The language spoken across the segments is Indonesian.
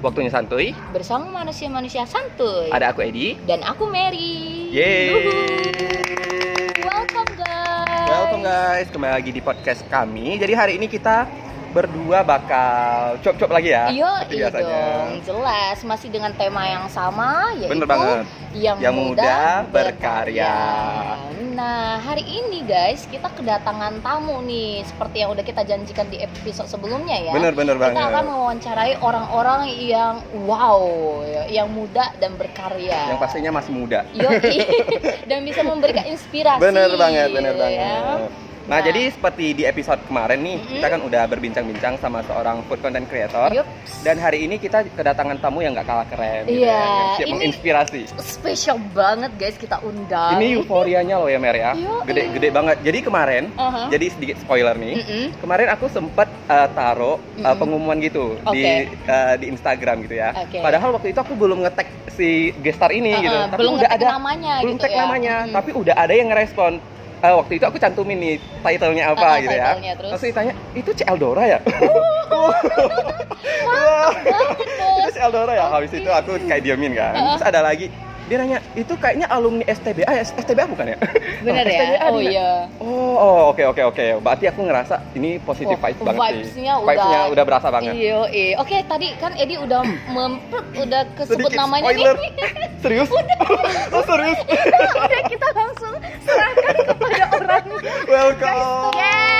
Waktunya santuy. bersama manusia-manusia santuy. Ada aku Edi. Dan aku Mary. Yeay. Welcome guys. Welcome guys, kembali lagi di podcast kami. Jadi hari ini kita berdua bakal cop-cop lagi ya. Iya, iya biasanya. dong. Jelas masih dengan tema yang sama yaitu Bener banget. yang, Yang muda berkarya. Nah, hari ini guys, kita kedatangan tamu nih seperti yang udah kita janjikan di episode sebelumnya ya. Bener bener Kita banget. akan mewawancarai orang-orang yang wow, ya, yang muda dan berkarya. Yang pastinya masih muda. Yoi. dan bisa memberikan inspirasi. Bener banget, bener ya. Nah, Nah. jadi seperti di episode kemarin nih, Mm-mm. kita kan udah berbincang-bincang sama seorang food content creator. Yups. Dan hari ini kita kedatangan tamu yang gak kalah keren, gitu Iya, ya, yang siap ini- menginspirasi. spesial banget guys kita undang. Ini euforianya loh ya Mer ya, gede-gede banget. Jadi kemarin, Aha. jadi sedikit spoiler nih. Mm-mm. Kemarin aku sempet uh, taruh uh, Mm-mm. pengumuman gitu Oke. di uh, di Instagram gitu ya. Oke. Padahal waktu itu aku belum ngetek si gestar ini Uh-uh, gitu. Tapi belum udah ngetek ada namanya belum gitu tag ya. namanya, Mm. tapi udah ada yang ngerespon. Uh, waktu itu aku cantumin nih title-nya apa Uh-uh, gitu ya. terus? Terus ditanya, "Itu C Eldora ya?" itu C Eldora ya. Habis itu aku kayak diamin kan. Uh-uh. Terus ada lagi dia nanya, "Itu kayaknya alumni STBA ya? STBA bukan ya?" Bener Oh, ya? STBA Oh iya. Oh, oh, oke oke oke. Berarti aku ngerasa ini positif Wah, vibes banget sih. vibes-nya Vibes-nya udah- udah berasa banget. Iya, iya. Oke, tadi kan Edi udah mem udah kesebut Sedikit namanya spoiler. nih. Serius? oh, serius? udah kita langsung serahkan kepada orang. Welcome. Yeay,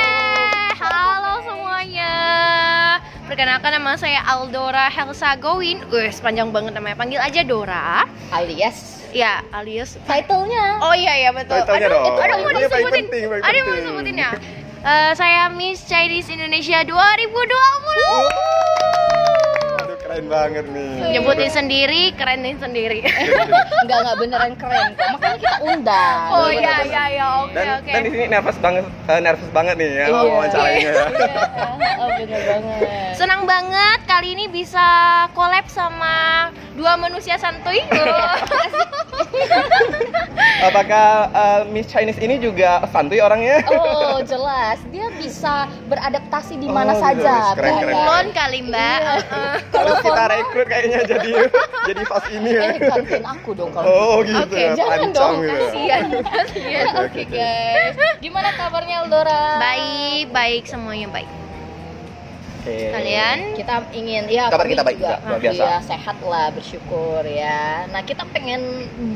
Perkenalkan nama saya Aldora Helsa Gowin. Wih, panjang banget namanya. Panggil aja Dora. Alias Ya, alias. title-nya. Oh iya iya betul. Title-nya aduh, dong. itu aduh mau disebutin. penting, Aduh mau disebutin ya. Eh, saya Miss Chinese Indonesia 2020. Aduh, keren banget nih. Nyebutin sendiri, kerenin sendiri. Enggak enggak beneran keren kok. Makanya kita undang. oh iya bener. iya iya oke Dan, oke. dan di sini nervous banget, eh, nervous banget nih ya Iya. wawancaranya. Iya, oh, bener banget. Senang banget kali ini bisa collab sama dua manusia santuy. Apakah eh, Miss Chinese ini juga santuy orangnya? Oh, jelas. Dia bisa beradaptasi di mana Oh, saja. keren, keren, Bukan- Kulon kali mbak. Iya. Kalau Harus kita rekrut kayaknya jadi jadi pas ini ya. Eh, gantiin aku dong kalau Oh gitu Oke, ya, jangan dong, gitu. Kasian, kasian. Oke, oke. guys, gimana kabarnya Eldora? Baik, baik semuanya baik. Oke. Kalian? Kita ingin ya Kabar kami kita baik juga, juga, luar biasa. ya, sehat lah bersyukur ya. Nah kita pengen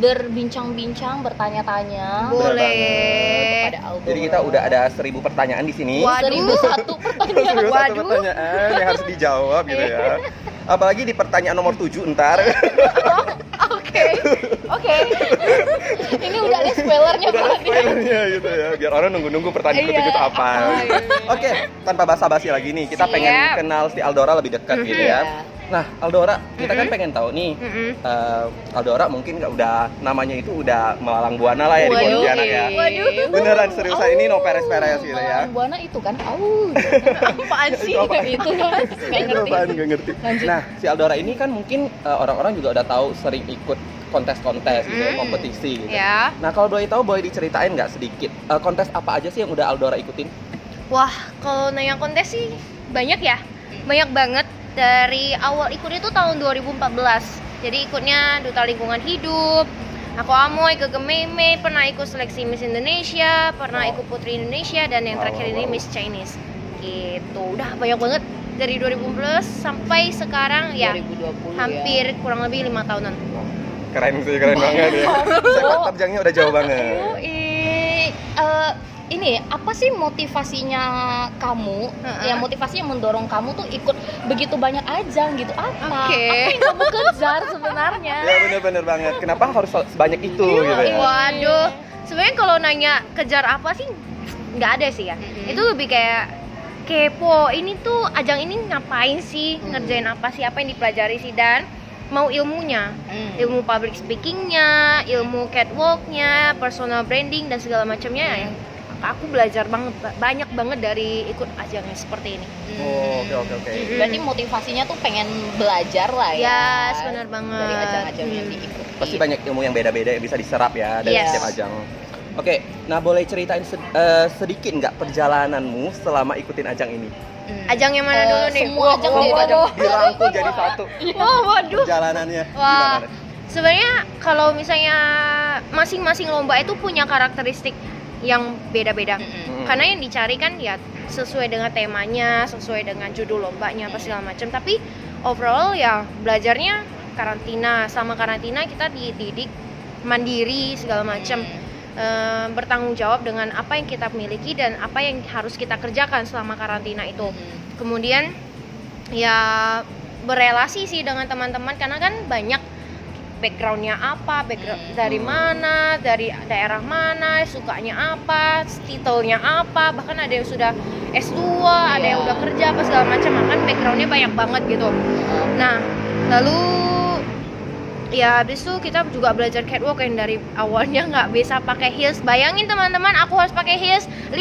berbincang-bincang, bertanya-tanya Boleh. kepada. Jadi kita udah ada seribu pertanyaan di sini. Waduh. seribu satu pertanyaan. Serius satu Waduh. pertanyaan yang harus dijawab gitu ya. Apalagi di pertanyaan nomor 7 ntar Oke. Oke. Ini udah ada spoilernya udah ada spoilernya gitu ya. Biar orang nunggu-nunggu pertanyaan Iya. ketiga itu apa. Iya, iya. Oke, tanpa basa-basi lagi nih, kita pengen Siap. kenal si Aldora lebih dekat gitu ya. Nah, Aldora, kita kan Mhm. pengen tahu nih, Mm-mm. eh, Aldora mungkin nggak udah namanya itu udah melalang buana lah ya di Waduh, Pontianak ya. Waduh. Beneran seriusan ini no peres-peres gitu ya. Malang Buana itu kan, au. Apaan sih? Itu apa? itu kan, nggak ngerti. apaan? Nggak ngerti. Lanjut. Nah, si Aldora ini kan mungkin eh, orang-orang juga udah tahu sering ikut kontes-kontes gitu, Hmm. kompetisi gitu. Ya. Nah, kalau boleh tahu boleh diceritain nggak sedikit eh, kontes apa aja sih yang udah Aldora ikutin? Wah, kalau nanya kontes sih banyak ya. Banyak banget dari awal ikut itu tahun 2014. Jadi ikutnya Duta Lingkungan Hidup, Aku Amoy, ke Gememe, pernah ikut seleksi Miss Indonesia, pernah ikut Putri Indonesia dan yang terakhir ini. Miss Chinese. Gitu. Udah banyak banget dari 2015 sampai sekarang ya 2020 hampir kurang lebih lima tahunan. Keren sih, keren banget ya. Sepak terjangnya udah jauh banget. Eh, ini apa sih motivasinya kamu? Heeh. Yang motivasinya mendorong kamu tuh ikut begitu banyak ajang gitu apa? Oke. Apa yang kamu kejar sebenarnya? Ya bener-bener banget. Kenapa harus sebanyak itu Iya, gitu ya? Waduh, sebenarnya kalau nanya kejar apa sih nggak ada sih ya. Mm-mm. Itu lebih kayak kepo. Ini tuh ajang ini ngapain sih? Mm. Ngerjain apa sih? Apa yang dipelajari sih dan mau ilmunya, Hmm. ilmu public speakingnya, ilmu catwalknya, personal branding dan segala macamnya. ya. Aku belajar banget banyak banget dari ikut ajang yang seperti ini. Oh, oke oke oke. Mm-mm. Berarti motivasinya tuh pengen belajar lah ya. Yes, benar banget. Dari ajang-ajang yang Hmm. diikuti. Pasti banyak ilmu yang beda-beda yang bisa diserap ya dari Yes. setiap ajang. Oke, nah boleh ceritain sed- eh, sedikit nggak perjalananmu selama ikutin ajang ini? Hmm. Ajang yang mana Eh, dulu nih? semua ajang deh, wah, ajang. Dirangkul jadi satu Wah, waduh. perjalanannya. Wah, Gimana? sebenarnya kalau misalnya masing-masing lomba itu punya karakteristik yang beda-beda. Mm-mm. Hmm. Karena yang dicari kan ya sesuai dengan temanya, sesuai dengan judul lombanya apa segala macam. Tapi overall ya belajarnya karantina. Sama karantina kita dididik mandiri segala macam. Hmm. Eh, bertanggung jawab dengan apa yang kita miliki dan apa yang harus kita kerjakan selama karantina itu. Hmm. Kemudian ya berelasi sih dengan teman-teman karena kan banyak backgroundnya apa, background Hmm. dari mana, dari daerah mana, sukanya apa, titelnya apa, bahkan ada yang sudah S2, ada yang Iya. udah kerja apa segala macam, kan backgroundnya banyak banget gitu. Nah, lalu ya habis itu kita juga belajar catwalk yang dari awalnya nggak bisa pakai heels. Bayangin teman-teman, aku harus pakai heels 15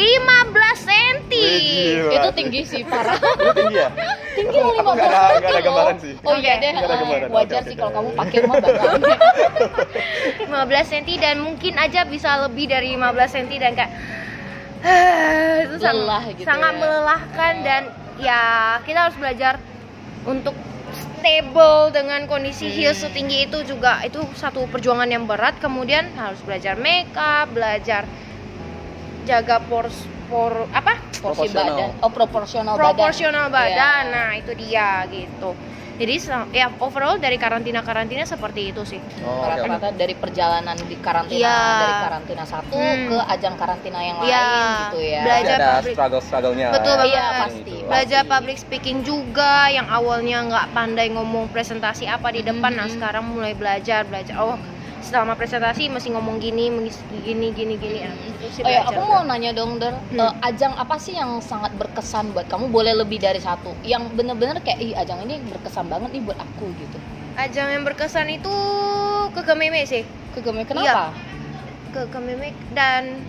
cm. Wih, gila. Itu tinggi sih parah. Tinggi ya? tinggi Aku 15 nggak ada- ada loh. gambaran sih. Oh iya deh. Eh. Wajar sih kalau kamu pakai mah bakalan. 15 cm dan mungkin aja bisa lebih dari 15 cm dan kayak itu Lelah gitu sangat ya. melelahkan dan ya kita harus belajar untuk stable dengan kondisi Hmm. heels setinggi itu juga itu satu perjuangan yang berat kemudian harus belajar makeup belajar jaga pors por apa Porsi Proporsional. badan. Oh, proporsional, proporsional badan Iya. nah itu dia gitu jadi ya overall dari karantina karantina seperti itu sih Oh. Rata-rata dari perjalanan di karantina Iya. dari karantina satu Hmm. ke ajang karantina yang Iya. lain gitu ya. Belajar ada public- struggle-struggle-nya. Betul banget. Iya, pasti. Gitu. belajar Pasti. public speaking juga yang awalnya nggak pandai ngomong presentasi apa di depan nah Mhm. sekarang mulai belajar belajar oh selama presentasi mesti ngomong gini gini gini gini sih Oh ya, aku mau nanya dong, Der. Hmm. Eh, ajang apa sih yang sangat berkesan buat kamu? Boleh lebih dari satu. Yang bener-bener kayak, ih ajang ini berkesan banget nih buat aku gitu. ajang yang berkesan itu ke Kememe sih Kegeme Iya. kenapa? ke Kememe dan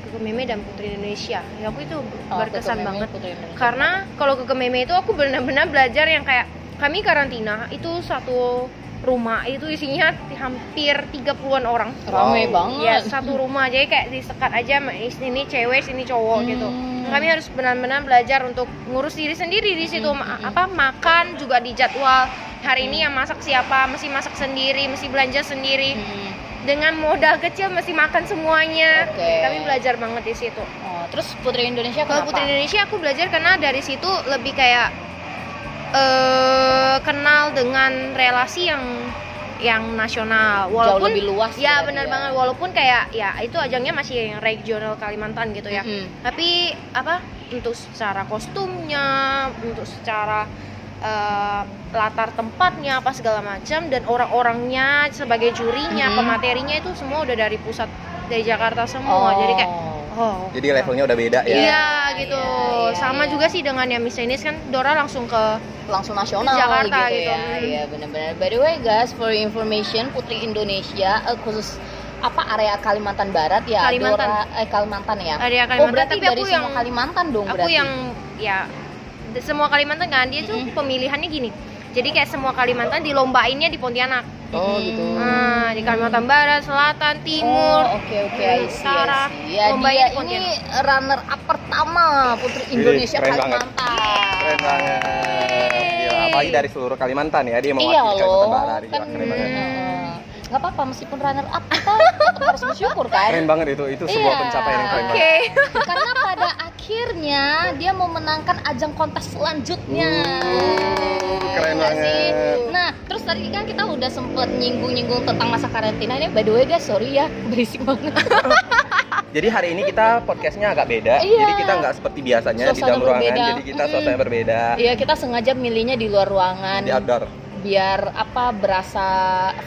ke Kememe dan Putri Indonesia ya aku itu Oh, berkesan banget karena kalau ke Kememe itu aku benar-benar belajar yang kayak kami karantina itu satu rumah itu isinya hampir 30-an orang rame Wow. banget. ya satu rumah jadi kayak disekat aja ini cewek sini cowok Hmm. gitu kami harus benar-benar belajar untuk ngurus diri sendiri di situ Hmm, Ma- hmm. apa makan juga dijadwal hari ini yang masak siapa mesti masak sendiri mesti belanja sendiri Hmm. dengan modal kecil mesti makan semuanya Oke. kami belajar banget di situ Oh, terus Putri Indonesia kalau? Putri Indonesia aku belajar karena dari situ lebih kayak eh kenal dengan relasi yang yang nasional Jauh walaupun lebih luas. ya benar banget walaupun kayak ya itu ajangnya masih yang regional Kalimantan gitu ya Mm-mm. tapi apa untuk secara kostumnya untuk secara eh, latar tempatnya apa segala macam dan orang-orangnya sebagai jurinya Mhm. pematerinya itu semua udah dari pusat dari Jakarta semua jadi kayak oh Jadi levelnya udah beda ya. Iya gitu. iya, iya, Sama iya. juga sih dengan yang Miss Chinese kan Dora langsung ke langsung nasional Jakarta gitu, gitu. ya. Hmm. Iya benar-benar. By the way guys, for information, Putri Indonesia eh, khusus apa area Kalimantan Barat ya? Kalimantan. Dora, eh Kalimantan ya. area oh Kalimantan berarti tapi dari aku semua yang Kalimantan dong aku berarti. yang ya semua Kalimantan kan dia tuh Mm-mm. pemilihannya gini. Jadi kayak semua Kalimantan dilombainnya di Pontianak. Oh Hmm. gitu. Nah, di Kalimantan Barat, Selatan, Timur. Oh, oke oke I see, I Utara. Ya lomba dia ini ini runner up pertama Putri Indonesia keren banget. Kalimantan. Keren banget. Gila, apalagi dari seluruh Kalimantan ya, dia Iya mewakili Kalimantan loh, Barat. Gila, kan keren banget. eh, nggak apa-apa meskipun runner up kita tetap harus bersyukur kan. Keren banget itu, itu sebuah Iya. pencapaian yang keren Oke. banget. Karena pada akhirnya dia memenangkan ajang kontes selanjutnya. Uh, keren Iya banget. sih? Nah, terus tadi kan kita udah sempet nyinggung-nyinggung tentang masa karantina ini. By the way guys, sorry ya, berisik banget. Jadi hari ini kita podcastnya agak beda. Iya. Jadi kita nggak seperti biasanya di Suasana dalam ruangan. berbeda. Jadi kita suasana berbeda Iya, kita sengaja milihnya di luar ruangan di outdoor. biar apa berasa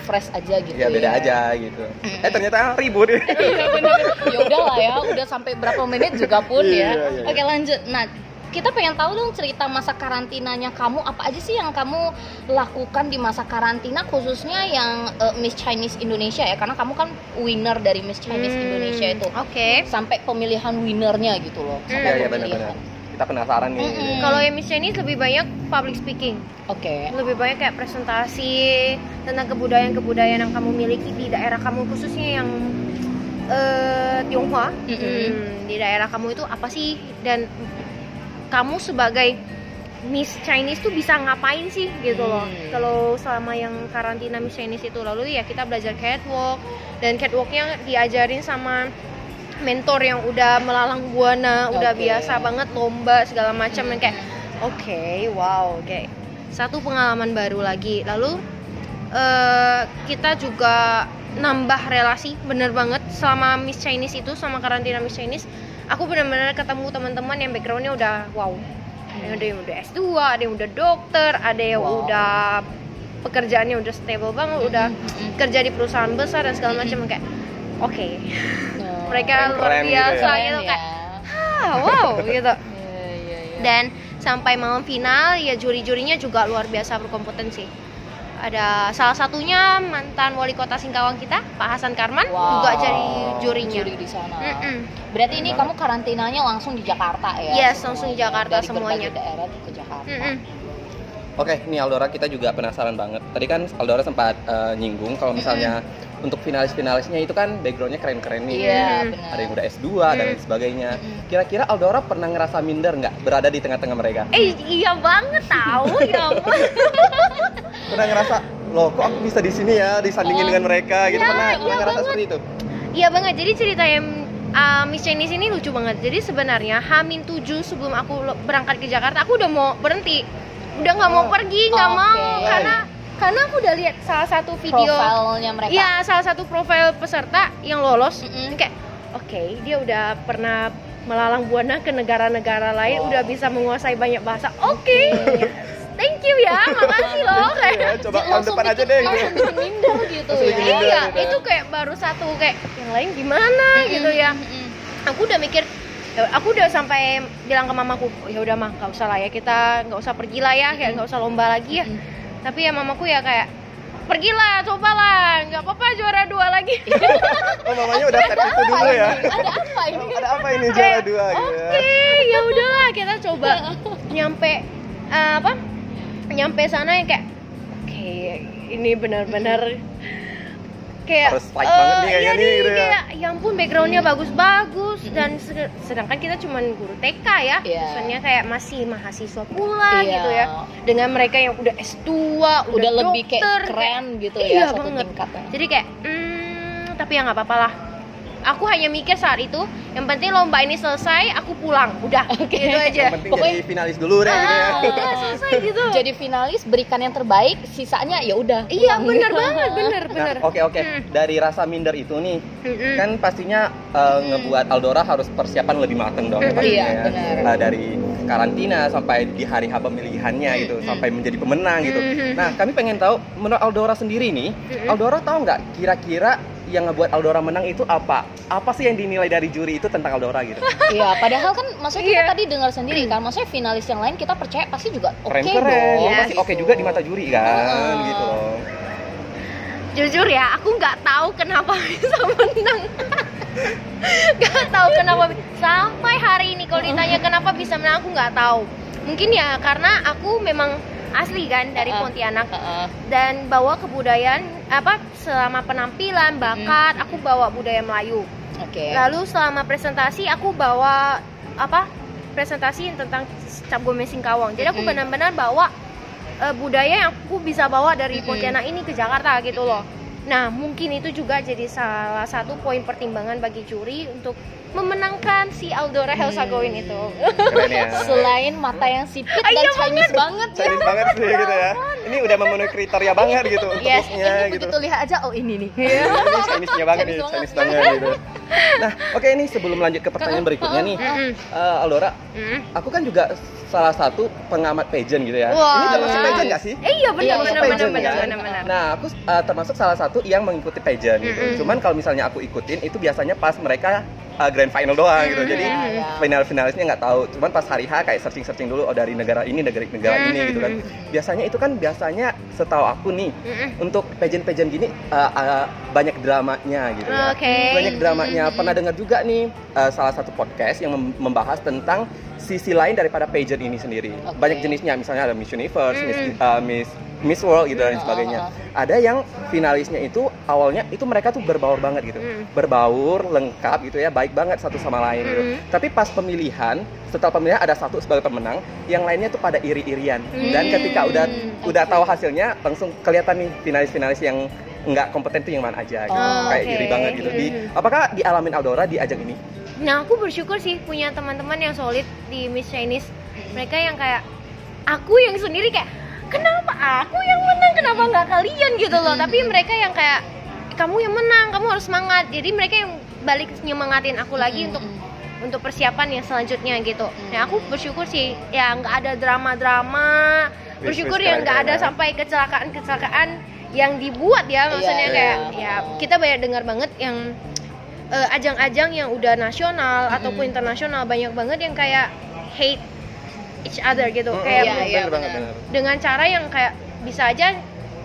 fresh aja gitu. Ya beda ya. aja gitu. Mm-mm. Eh ternyata ribut. Iya bener. ya udah lah ya, udah sampai berapa menit juga pun Iya, ya. iya, iya. Oke lanjut. Nah kita pengen tahu dong cerita masa karantinanya kamu apa aja sih yang kamu lakukan di masa karantina khususnya yang eh, Miss Chinese Indonesia ya karena kamu kan winner dari Miss Chinese Hmm, Indonesia itu Oke. sampai pemilihan winnernya gitu loh Hmm. sampai Iya iya pemilihan. benar-benar. Kita penasaran nih. Mm-mm. Kalau yang Miss Chinese lebih banyak public speaking. Oke. lebih banyak kayak presentasi tentang kebudayaan-kebudayaan yang kamu miliki di daerah kamu khususnya yang eh, Tionghoa Mm-mm. Hmm, di daerah kamu itu apa sih dan kamu sebagai Miss Chinese tuh bisa ngapain sih gitu loh. Hmm. kalau selama yang karantina Miss Chinese itu lalu ya kita belajar catwalk. Dan catwalknya diajarin sama mentor yang udah melalang buana udah Oke. biasa banget lomba segala macam. Dan kayak oke wow kayak satu pengalaman baru lagi. Lalu eh, kita juga nambah relasi bener banget selama Miss Chinese itu sama karantina Miss Chinese aku benar-benar ketemu teman-teman yang backgroundnya udah wow ada yang udah S2 ada yang udah dokter ada yang Wow. udah pekerjaannya udah stable banget udah Mm-mm. kerja di perusahaan besar dan segala macam kayak oke Oh. mereka luar Keren-keren gitu ya. biasa gitu ya. kayak ah wow gitu Iya, iya, iya. dan sampai malam final ya juri-jurinya juga luar biasa berkompetensi ada salah satunya mantan wali kota Singkawang kita Pak Hasan Karman Wow. juga jadi jurinya Juri di sana. Mm-mm. Berarti ini kamu karantinanya langsung di Jakarta ya? Yes, semuanya? langsung di Jakarta Dari semuanya. daerah ke Jakarta. Mm-mm. Oke, nih Aldora kita juga penasaran banget. Tadi kan Aldora sempat eh, nyinggung kalau misalnya untuk finalis-finalisnya itu kan backgroundnya keren-keren nih. Iya, benar. Ada yang udah S2 dan lain sebagainya. Kira-kira Aldora pernah ngerasa minder nggak berada di tengah-tengah mereka? eh iya banget tahu ya ampun Pernah ngerasa, loh kok aku bisa di sini ya disandingin Oh, dengan mereka gitu? iya, pernah iya pernah ngerasa banget. seperti itu? Iya banget. Jadi cerita yang uh, Miss Chinese ini lucu banget. Jadi sebenarnya Hamin 7 sebelum aku berangkat ke Jakarta, aku udah mau berhenti. Udah nggak mau Oh. pergi, nggak Oke. mau karena karena aku udah lihat salah satu video Profilnya mereka. Iya, salah satu profil peserta yang lolos Mm-mm. kayak oke, dia udah pernah melalang buana ke negara-negara lain, Wow. udah bisa menguasai banyak bahasa. Oke. Thank you ya, makasih loh. Ya, Kayak coba tahun depan aja bikin- deh gitu. Langsung bikin minder gitu ya. minder. Iya, gitu. itu kayak baru satu kayak yang lain gimana gitu ya. Mm-mm. Aku udah mikir ya, aku udah sampai bilang ke mamaku, "Oh, ya udah mah, nggak usah lah ya kita nggak usah pergi lah ya, kayak nggak usah lomba lagi ya. Mm. Tapi ya mamaku ya kayak pergilah, cobalah, nggak apa-apa juara dua lagi. Oh mamanya udah set itu dulu ya. Ada apa ini? Ada apa ini juara dua gitu Oke, ya? ya udahlah kita coba nyampe eh, apa? Nyampe sana yang kayak oke, ini benar-benar kayak Harus fight banget nih eh, kayaknya iya nih, gitu ya. kayak ya ampun backgroundnya bagus-bagus dan se- sedangkan kita cuman guru TK ya, Iya. maksudnya kayak masih mahasiswa pula Iya. gitu ya, dengan mereka yang udah S2, udah, Udah lebih dokter, kayak keren gitu Iya ya satu banget. tingkatnya. jadi kayak hmm, tapi ya nggak apa-apa lah aku hanya mikir saat itu yang penting lomba ini selesai aku pulang udah Oke. gitu aja Yang penting Pokoknya- jadi finalis dulu deh gitu ya. ah, udah selesai gitu Jadi finalis berikan yang terbaik, sisanya ya udah. iya bener banget bener Nah, bener oke oke. Hmm. Dari rasa minder itu nih, Mm-mm. kan pastinya uh, ngebuat Aldora harus persiapan lebih mateng dong ya Mm, pastinya iya, ya. benar. Uh, dari karantina sampai di hari H pemilihannya gitu, Mm, sampai menjadi pemenang gitu. Mm. Nah, kami pengen tahu menurut Aldora sendiri nih. Aldora tahu nggak kira-kira yang ngebuat Aldora menang itu apa? Apa sih yang dinilai dari juri itu tentang Aldora gitu? Iya, padahal kan maksudnya kita Iya. tadi dengar sendiri kan, maksudnya finalis yang lain kita percaya pasti juga oke Keren-keren, dong. Yes. pasti oke juga di mata juri kan, Ah. gitu loh. jujur ya aku nggak tahu kenapa bisa menang nggak tahu kenapa sampai hari ini kalau ditanya kenapa bisa menang aku nggak tahu mungkin ya karena aku memang asli kan dari. Pontianak Heeh. dan bawa kebudayaan apa selama penampilan bakat aku bawa budaya Melayu Oke. lalu selama presentasi aku bawa apa presentasi tentang cap gome Singkawang jadi aku Mm-mm. benar-benar bawa eh, budaya yang aku bisa bawa dari Mm-mm. Pontianak ini ke Jakarta gitu loh nah mungkin itu juga jadi salah satu poin pertimbangan bagi juri untuk memenangkan si Aldora Helsagoin Hmm. itu Keren ya. Selain mata yang sipit dan Iya Chinese banget. Chinese banget sih gitu ya. Ini udah memenuhi kriteria banget gitu untuk Yes, ini gitu. begitu lihat aja oh ini nih. ini Chinese-nya banget nih, Chinese banget. banget gitu. Nah, oke ini sebelum lanjut ke pertanyaan berikutnya nih, eh, Aldora, Mm. aku kan juga salah satu pengamat pageant gitu ya. Wah. Ini termasuk pageant nggak sih? eh iya benar Iya, benar benar pageant, benar kan? benar Nah, aku eh, termasuk salah satu yang mengikuti pageant gitu. Mm-mm. Cuman kalau misalnya aku ikutin itu biasanya pas mereka eh, grand final doang gitu. Mm-mm. Jadi Iya, iya. final-finalisnya nggak tahu. Cuman pas hari H kayak searching-searching dulu oh dari negara ini, negara negara ini gitu kan. Mm-mm. Biasanya itu kan biasanya setahu aku nih untuk pageant-pageant gini uh, uh, banyak dramanya gitu ya. Oke. Banyak dramanya. Pernah dengar juga nih uh, salah satu podcast yang mem- membahas tentang sisi lain daripada pageant ini sendiri. Oke. Banyak jenisnya, misalnya ada Miss Universe, Miss, Mm. uh, Miss Miss World gitu dan Mm, sebagainya. uh, Ada yang finalisnya itu awalnya itu mereka tuh berbaur banget gitu. Mm. Berbaur, lengkap gitu ya, baik banget satu sama lain gitu. Mm. Tapi pas pemilihan, setelah pemilihan ada satu sebagai pemenang, yang lainnya tuh pada iri-irian. Dan Mm. ketika udah udah Oke. tahu hasilnya, langsung kelihatan nih finalis-finalis yang nggak kompeten tuh yang mana aja gitu. Oh, Kayak oke. iri banget gitu. Di Mm. apakah dialamin Aldora di ajang ini? Nah aku bersyukur sih punya teman-teman yang solid di Miss Chinese. Mereka yang kayak aku yang sendiri kayak kenapa aku yang menang kenapa nggak kalian gitu loh. Mm-mm. Tapi mereka yang kayak kamu yang menang kamu harus semangat. Jadi mereka yang balik nyemangatin aku lagi untuk untuk persiapan yang selanjutnya gitu. Nah aku bersyukur sih ya nggak ada drama-drama. Bersyukur ya keren, nggak ada sampai kecelakaan-kecelakaan yang dibuat ya maksudnya Iya, kayak iya. ya kita banyak dengar banget yang eh, ajang-ajang yang udah nasional ataupun internasional banyak banget yang kayak hate each other gitu Mm, kayak Iya, bener iya, benar. bener. dengan cara yang kayak bisa aja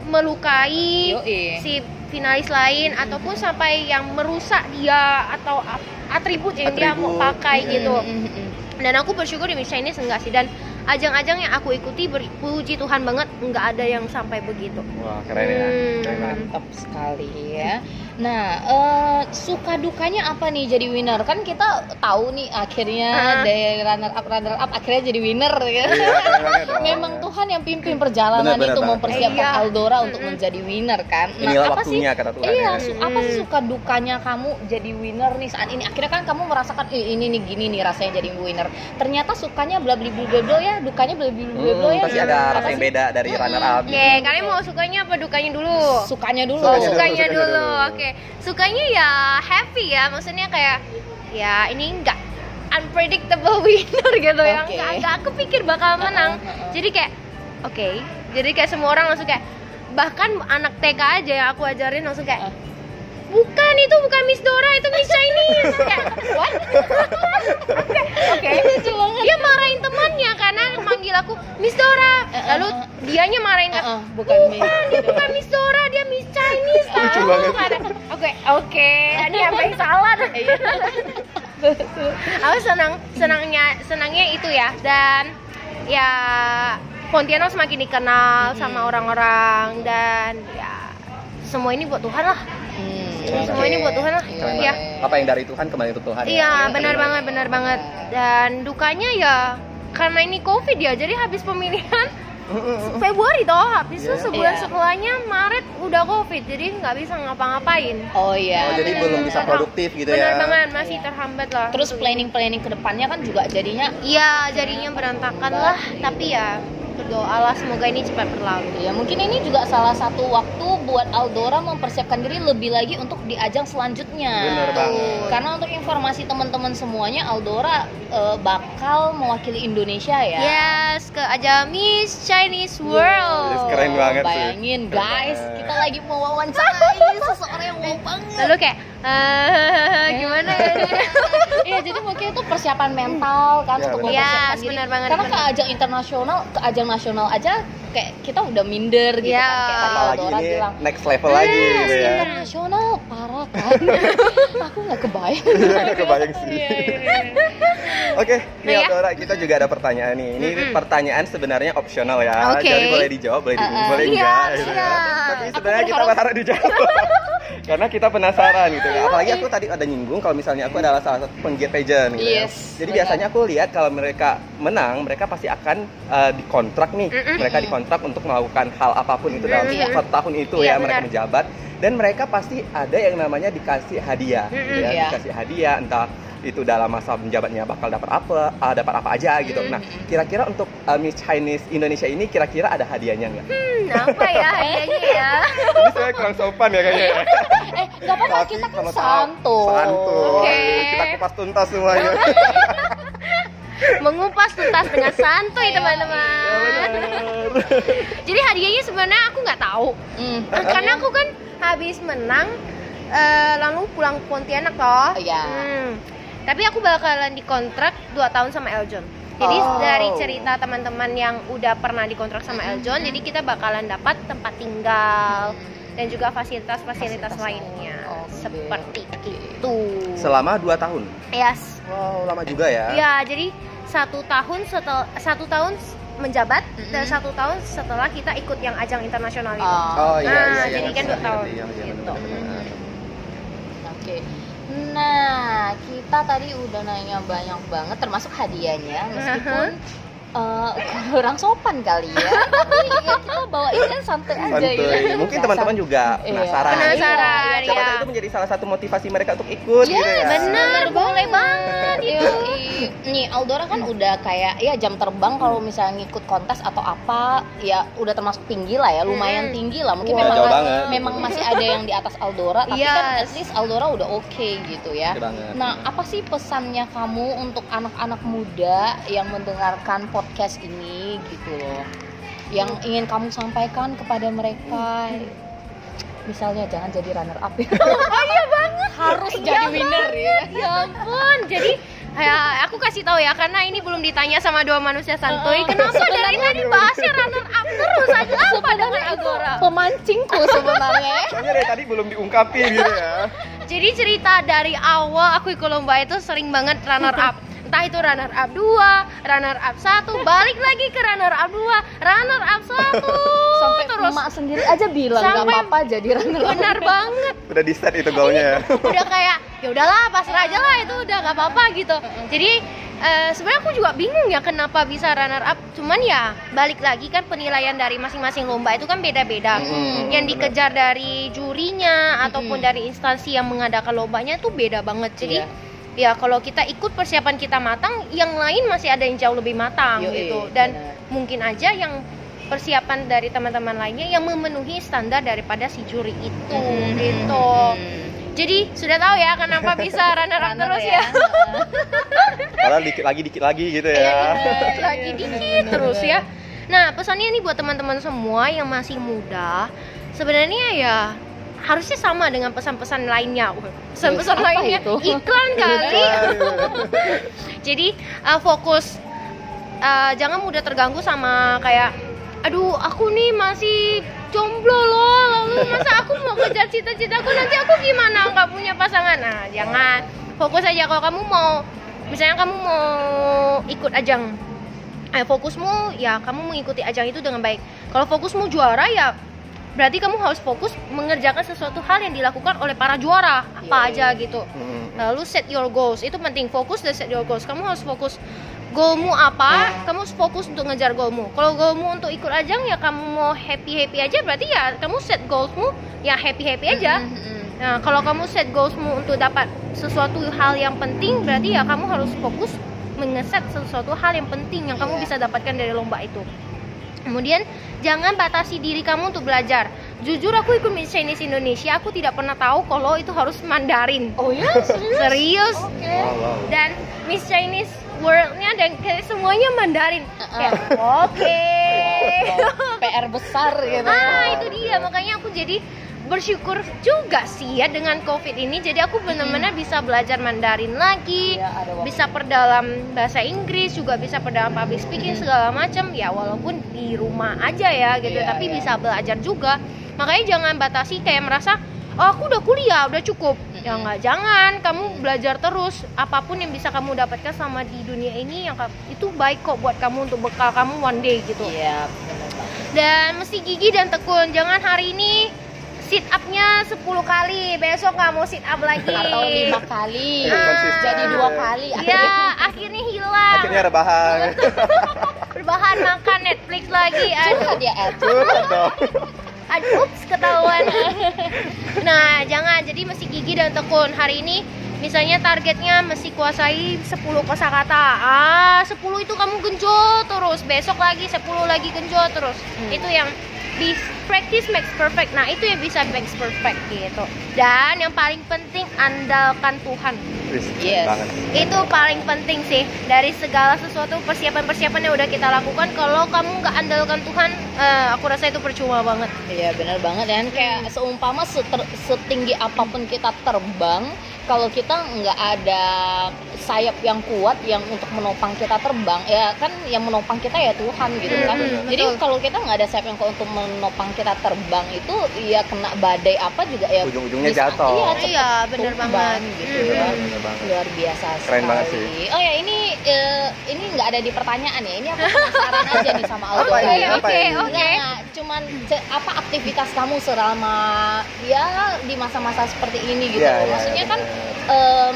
melukai Yoi. si finalis lain ataupun sampai yang merusak dia atau atribut yang dia mau Atribut, pakai iya. gitu Mm, mm, mm. dan aku bersyukur di Miss Chinese enggak sih dan ajang-ajang yang aku ikuti berpuji Tuhan banget nggak ada yang sampai begitu Wah, keren ya. Hmm. Keren banget. mantap sekali ya. Nah, eh, suka dukanya apa nih jadi winner? Kan kita tahu nih akhirnya Ah. dari runner up runner up akhirnya jadi winner ya. Iya. Memang Tuhan yang pimpin perjalanan Benar, benar itu banget. mempersiapkan Iya. Aldora untuk Mm-mm. menjadi winner kan. Inilah apa sih? waktunya kata Tuhan. Iya, ya. su- apa sih suka dukanya kamu jadi winner nih saat ini? Akhirnya kan kamu merasakan "Ih, ini nih gini nih rasanya jadi winner. Ternyata sukanya bla bla bla bla bla ya, dukanya bla bla bla Hmm, ya. pasti ada Apa rasa yang beda dari Mm-mm. runner up. gitu. Oke, kalian mau sukanya apa dukanya dulu? Sukanya dulu. Oh, Sukanya dulu, sukanya dulu. dulu. Oke. Sukanya ya happy ya. Maksudnya kayak ya ini enggak unpredictable winner gitu yang Oke. enggak enggak aku pikir bakal menang. Jadi kayak oke. Jadi kayak semua orang langsung kayak bahkan anak TK aja yang aku ajarin langsung kayak. Bukan itu bukan Miss Dora itu Miss Chinese kayak what? Oke dia marahin temannya karena manggil aku Miss Dora. Uh-uh, lalu uh. dianya marahin Uh-uh, bukan Miss. Bukan dia bukan Miss Dora dia Miss Chinese tahu oke oke. Ini apa yang salah? Iya. aku senang senangnya senangnya itu ya. Dan ya Pontianak semakin dikenal sama orang-orang dan ya semua ini buat Tuhan lah semua ini buat Tuhan lah Keren ya. Apa yang dari Tuhan kembali ke Tuhan. ya. iya benar banget benar banget dan dukanya ya karena ini covid ya jadi habis pemilihan Februari toh habis itu Iya. sebulan Iya. setelahnya Maret udah covid jadi nggak bisa ngapa-ngapain Oh iya. Oh, jadi belum bisa Benar. produktif gitu benar ya. banget masih Iya. terhambat lah Terus planning-planning ke depannya kan juga jadinya Iya, jadinya berantakan lah. Tapi ya berdoalah semoga ini cepat berlalu. ya mungkin ini juga salah satu waktu buat Aldora mempersiapkan diri lebih lagi untuk di ajang selanjutnya. Bener banget. Karena untuk informasi teman-teman semuanya Aldora eh, bakal mewakili Indonesia ya. Yes, ke ajang Miss Chinese World. Yes, keren banget sih. Bayangin Keren guys, kita lagi mau wawancarai seseorang yang mau banget. Lalu kayak eh, gimana ya? Iya, jadi mungkin itu persiapan mental kan Ya, untuk Yes, diri. benar banget, Karena ke ajang internasional, ke ajang nasional aja kayak kita udah minder gitu Ya. kan kayak tadi bilang. next level lagi "Yes, gitu ya. internasional parah kan. Aku nggak kebayang. Nggak kebayang sih. Iya, iya, iya. Oke, nih Nah, ya. Aldora, kita juga ada pertanyaan nih. Ini Mm-mm. pertanyaan sebenarnya opsional ya. Oke. Jadi boleh dijawab, boleh, di- Uh, uh. boleh Siap, enggak gitu ya. siap. Tapi sebenarnya kita berharap dijawab. Karena kita penasaran gitu ya. Apalagi aku tadi ada nyinggung kalau misalnya aku adalah salah satu penggiat pageant gitu ya. Yes, Jadi benar. biasanya aku lihat kalau mereka menang, mereka pasti akan uh, dikontrak nih. Mm-mm. Mereka dikontrak untuk melakukan hal apa pun itu dalam Mm-mm. satu tahun itu Iya, ya mereka benar. menjabat dan mereka pasti ada yang namanya dikasih hadiah Mm-mm. ya. Iya. Dikasih hadiah entah itu dalam masa menjabatnya bakal dapat apa, ah, dapat apa aja gitu. Nah, Mm-mm. kira-kira untuk uh, Miss Chinese Indonesia ini kira-kira ada hadiahnya nggak? Hmm, apa ya hadiahnya ya? Ini saya kurang sopan ya kayaknya. ya. Eh, nggak apa-apa kita kan kalau santuy. Santuy. Oke. Kita kupas tuntas semuanya. Mengupas tuntas dengan santuy teman-teman. Ya, benar. Jadi hadiahnya sebenarnya aku nggak tahu. Hmm. Eh, Karena aku kan habis menang eh, lalu pulang ke Pontianak toh. Iya. Hmm. Tapi aku bakalan dikontrak 2 tahun sama Eljon. Jadi Oh. dari cerita teman-teman yang udah pernah dikontrak sama Eljon, jadi kita bakalan dapat tempat tinggal dan juga fasilitas-fasilitas Fasilitas lainnya. lain. Oke, Seperti itu. Selama 2 tahun. Yes. Wow, lama juga ya. Ya, jadi satu tahun setel satu tahun menjabat dan Mm-mm. satu tahun setelah kita ikut yang ajang internasional itu. Oh iya Nah, iya iya. jadi kan ngerti, dua tahun. ngerti, iya, iya, Gitu. Oke. Nah, kita tadi udah nanya banyak banget termasuk hadiahnya. Meskipun eh, kurang sopan kali ya. Tapi ya kita bawain kan santai aja Santuy. gitu. Mungkin teman-teman juga Iya. penasaran. Penasaran, Siapa ya. itu menjadi salah satu motivasi mereka untuk ikut Iya, gitu ya. Bener, boleh banget Iya, i- nih Aldora kan udah kayak ya jam terbang kalau misalnya ngikut kontes atau apa ya udah termasuk tinggi lah ya lumayan tinggi lah mungkin Wah, memang banget. memang masih ada yang di atas Aldora tapi kan at Yes. least Aldora udah oke gitu ya nah apa sih pesannya kamu untuk anak-anak muda yang mendengarkan podcast ini gitu loh yang ingin kamu sampaikan kepada mereka misalnya jangan jadi runner up ya Oh iya banget. harus jadi winner ya Ya ampun. Jadi ya aku kasih tahu ya karena ini belum ditanya sama dua manusia santuy. Oh, Kenapa dari tadi bahasnya runner up terus aja apa dengan Agora? pemancingku sebenarnya Soalnya dari tadi belum diungkapin gitu ya. Jadi cerita dari awal aku ikut lomba itu sering banget runner up. Entah itu runner up 2, runner up 1, balik lagi ke runner up 2, runner up 1 sampai terus. emak sendiri aja bilang nggak apa-apa jadi runner up Benar banget. Udah di set itu goalnya. Udah kayak ya udahlah pasrah aja lah itu udah nggak apa-apa gitu. Jadi eh, sebenarnya aku juga bingung ya kenapa bisa runner up. Cuman ya balik lagi kan penilaian dari masing-masing lomba itu kan beda-beda. Mm, yang dikejar dari jurinya ataupun dari instansi yang mengadakan lombanya itu beda banget. Jadi Iya. Ya kalau kita ikut persiapan kita matang, yang lain masih ada yang jauh lebih matang Yoi, gitu. Dan benar. mungkin aja yang persiapan dari teman-teman lainnya yang memenuhi standar daripada si juri itu Hmm, gitu. hmm. Jadi sudah tahu ya kenapa bisa runner up Runner terus ya. Padahal dikit lagi dikit lagi gitu ya. Iya, dikit lagi Iya, dikit terus ya. Nah, pesannya ini buat teman-teman semua yang masih muda, sebenarnya ya harusnya sama dengan pesan-pesan lainnya. Pesan-pesan Apa lainnya itu? iklan kali. Bukan. Jadi uh, fokus uh, jangan mudah terganggu sama kayak aduh aku nih masih jomblo loh lalu masa aku mau kejar cita-citaku nanti aku gimana nggak punya pasangan nah jangan fokus aja kalau kamu mau misalnya kamu mau ikut ajang eh, fokusmu ya kamu mengikuti ajang itu dengan baik kalau fokusmu juara ya berarti kamu harus fokus mengerjakan sesuatu hal yang dilakukan oleh para juara. Apa Iya. aja gitu. Mm. lalu set your goals. Itu penting. Fokus dan set your goals. Kamu harus fokus. Goalmu apa? Kamu harus fokus untuk ngejar goalmu. Kalau goalmu untuk ikut ajang ya kamu mau happy happy aja berarti ya kamu set goalsmu ya happy happy aja. Hmm, hmm, hmm. nah kalau kamu set goalsmu untuk dapat sesuatu hal yang penting berarti ya kamu harus fokus mengeset sesuatu hal yang penting yang kamu Iya. bisa dapatkan dari lomba itu Kemudian jangan batasi diri kamu untuk belajar. Jujur aku ikut Miss Chinese Indonesia, aku tidak pernah tahu kalau itu harus Mandarin. oh ya serius Serius. oke Wow, wow. Dan Miss Chinese World-nya dan kayak semuanya Mandarin. Uh-uh. Kayak, Oke. PR besar gitu Ah, itu dia. Makanya aku jadi bersyukur juga sih ya dengan COVID ini. Jadi aku benar-benar bisa belajar Mandarin lagi. Waktu. bisa perdalam bahasa Inggris juga bisa perdalam public speaking segala macam. Ya walaupun di rumah aja ya gitu. Iya, tapi iya. bisa belajar juga. Makanya jangan batasi kayak merasa oh aku udah kuliah udah cukup. Ya nggak jangan. Kamu belajar terus. Apa pun yang bisa kamu dapatkan sama di dunia ini yang itu baik kok buat kamu untuk bekal kamu one day gitu. Iya dan mesti gigi dan tekun. Jangan hari ini upnya 10 kali besok nggak mau sit up lagi. atau lima kali Iya, konsisten. jadi dua kali. Ya akhirnya hilang. Akhirnya rebahan. berbahan makan Netflix lagi. Aduh curhat ya Ed. Curhat dong. aduh ups ketahuan. Nah jangan. Jadi mesti gigi dan tekun. Hari ini misalnya targetnya mesti kuasai 10 kosakata. Ah 10 itu kamu genjot terus. Besok lagi 10 lagi genjot terus. Hmm. itu yang practice makes perfect. Nah itu yang bisa makes perfect gitu. Dan yang paling penting andalkan Tuhan. Yes. banget. itu paling penting sih. Dari segala sesuatu persiapan-persiapan yang udah kita lakukan kalau kamu nggak andalkan Tuhan eh, aku rasa itu percuma banget. Iya benar banget. Kan kayak seumpama seter- setinggi apa pun kita terbang kalau kita nggak ada sayap yang kuat yang untuk menopang kita terbang ya kan yang menopang kita ya Tuhan gitu kan Hmm, jadi kalau kita nggak ada sayap yang kuat untuk menopang kita terbang itu ya kena badai apa juga ya Ujung-ujungnya jatuh. iya, cepet Iya, bener tumbang banget. gitu Hmm. ya Bener banget. luar biasa Keren sekali. banget sih. Oh ya ini eh, ini nggak ada di pertanyaan ya. Ini aku penasaran aja nih sama Aldo. Apa ini? Apa Oke, ini? oke. Nah, cuman apa aktivitas kamu selama ya di masa-masa seperti ini gitu. Iya, iya, Maksudnya iya, kan bener. Em,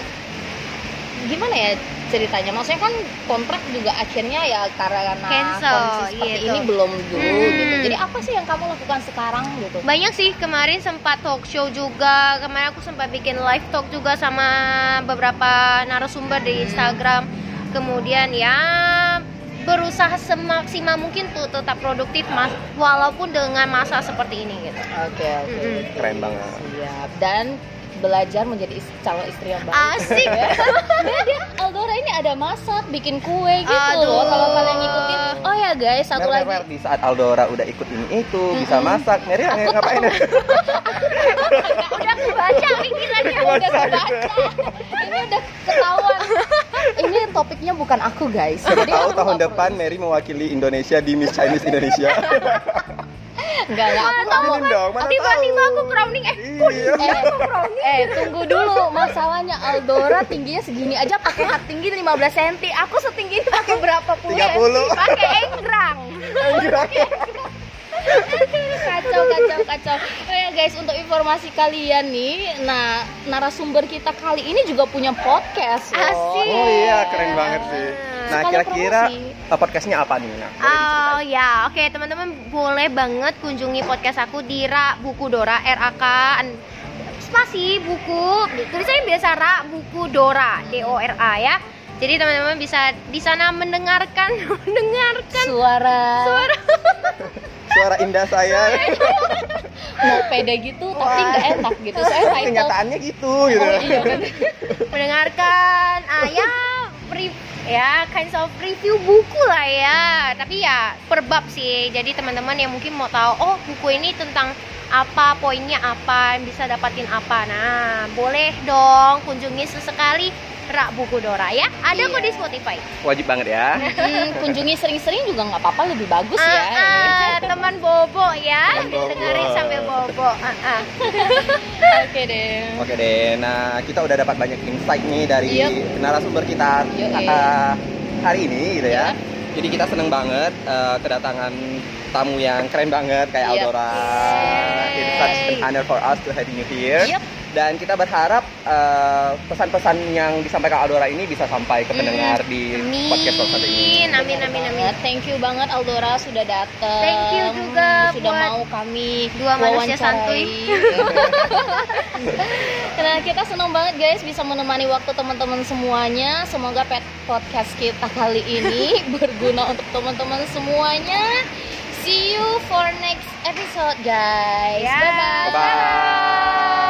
gimana ya ceritanya? Maksudnya kan kontrak juga akhirnya ya karena Cancel, kondisi seperti gitu. ini belum dulu Hmm. gitu. Jadi apa sih yang kamu lakukan sekarang gitu? Banyak sih kemarin sempat talk show juga. Kemarin aku sempat bikin live talk juga sama beberapa narasumber di Instagram. Kemudian ya berusaha semaksimal mungkin tuh tetap produktif mas walaupun dengan masa seperti ini gitu. Oke, oke. Mm-mm. Keren banget. Siap. Dan belajar menjadi is- calon istri yang baik. Asik. Ya, dia Aldora ini ada masak, bikin kue gitu Aduh. loh. Kalau kalian ngikutin, oh ya guys, satu Mer, lagi. Mer, Mer, di saat Aldora udah ikut ini itu bisa masak Mary Aku ngapain Udah aku baca ini tadi Udah kebaca. Ini udah ketahuan. Ini topiknya bukan aku guys. Jadi tahu aku tahun depan Mary mewakili Indonesia di Miss Chinese Indonesia Enggak, enggak. Aku nggak mau. Dong, mana Tiba-tiba aku crowning eh Iya Eh, eh, tunggu dulu. Masalahnya Aldora tingginya segini aja pakai hat tinggi 15 cm. Aku setinggi ini pakai berapa puluh? 30 pakai enggrang. Kacau kacau kacau. Oh ya guys untuk informasi kalian nih nah narasumber kita kali ini juga punya podcast loh. Asik. Oh iya keren banget sih. Nah Sekali kira-kira eh, podcastnya apa nih Nah, boleh Oh ya, oke teman-teman boleh banget kunjungi podcast aku di Ra Buku Dora R A K an- spasi buku. Tulisannya biasa Ra Buku Dora D O R A ya. Jadi teman-teman bisa di sana mendengarkan mendengarkan suara. suara Suara indah saya. Mau pede gitu tapi Wah. nggak enak gitu. Saya title. Kenyataannya gitu gitu. oh iya kan mendengarkan ah ya ya kinds of review buku lah ya. Tapi ya per bab sih. Jadi teman-teman yang mungkin mau tahu oh buku ini tentang apa poinnya apa bisa dapatin apa. Nah boleh dong kunjungi sesekali rak buku Dora ya ada kok di Iya. Spotify Wajib banget ya Hmm, kunjungi sering-sering juga nggak apa-apa lebih bagus ya ah, teman bobo ya Teman bobo. dengerin sambil bobo ah, ah. oke deh Oke deh, nah kita udah dapat banyak insight nih dari Yep. narasumber kita Yoi. uh, hari ini gitu ya. Yep. Jadi kita seneng banget uh, kedatangan tamu yang keren banget kayak Yep. Aldora. Yeay. It's such an honor for us to having you here. Yep. Dan kita berharap uh, pesan-pesan yang disampaikan Aldora ini bisa sampai ke pendengar di Amin. podcast Rosa ini. Amin amin amin. banget. Thank you banget Aldora sudah datang. Thank you juga sudah buat mau kami dua manusia santuy. Karena kita senang banget guys bisa menemani waktu teman-teman semuanya. Semoga pet podcast kita kali ini berguna untuk teman-teman semuanya see you for next episode guys yeah. bye bye, bye, -bye.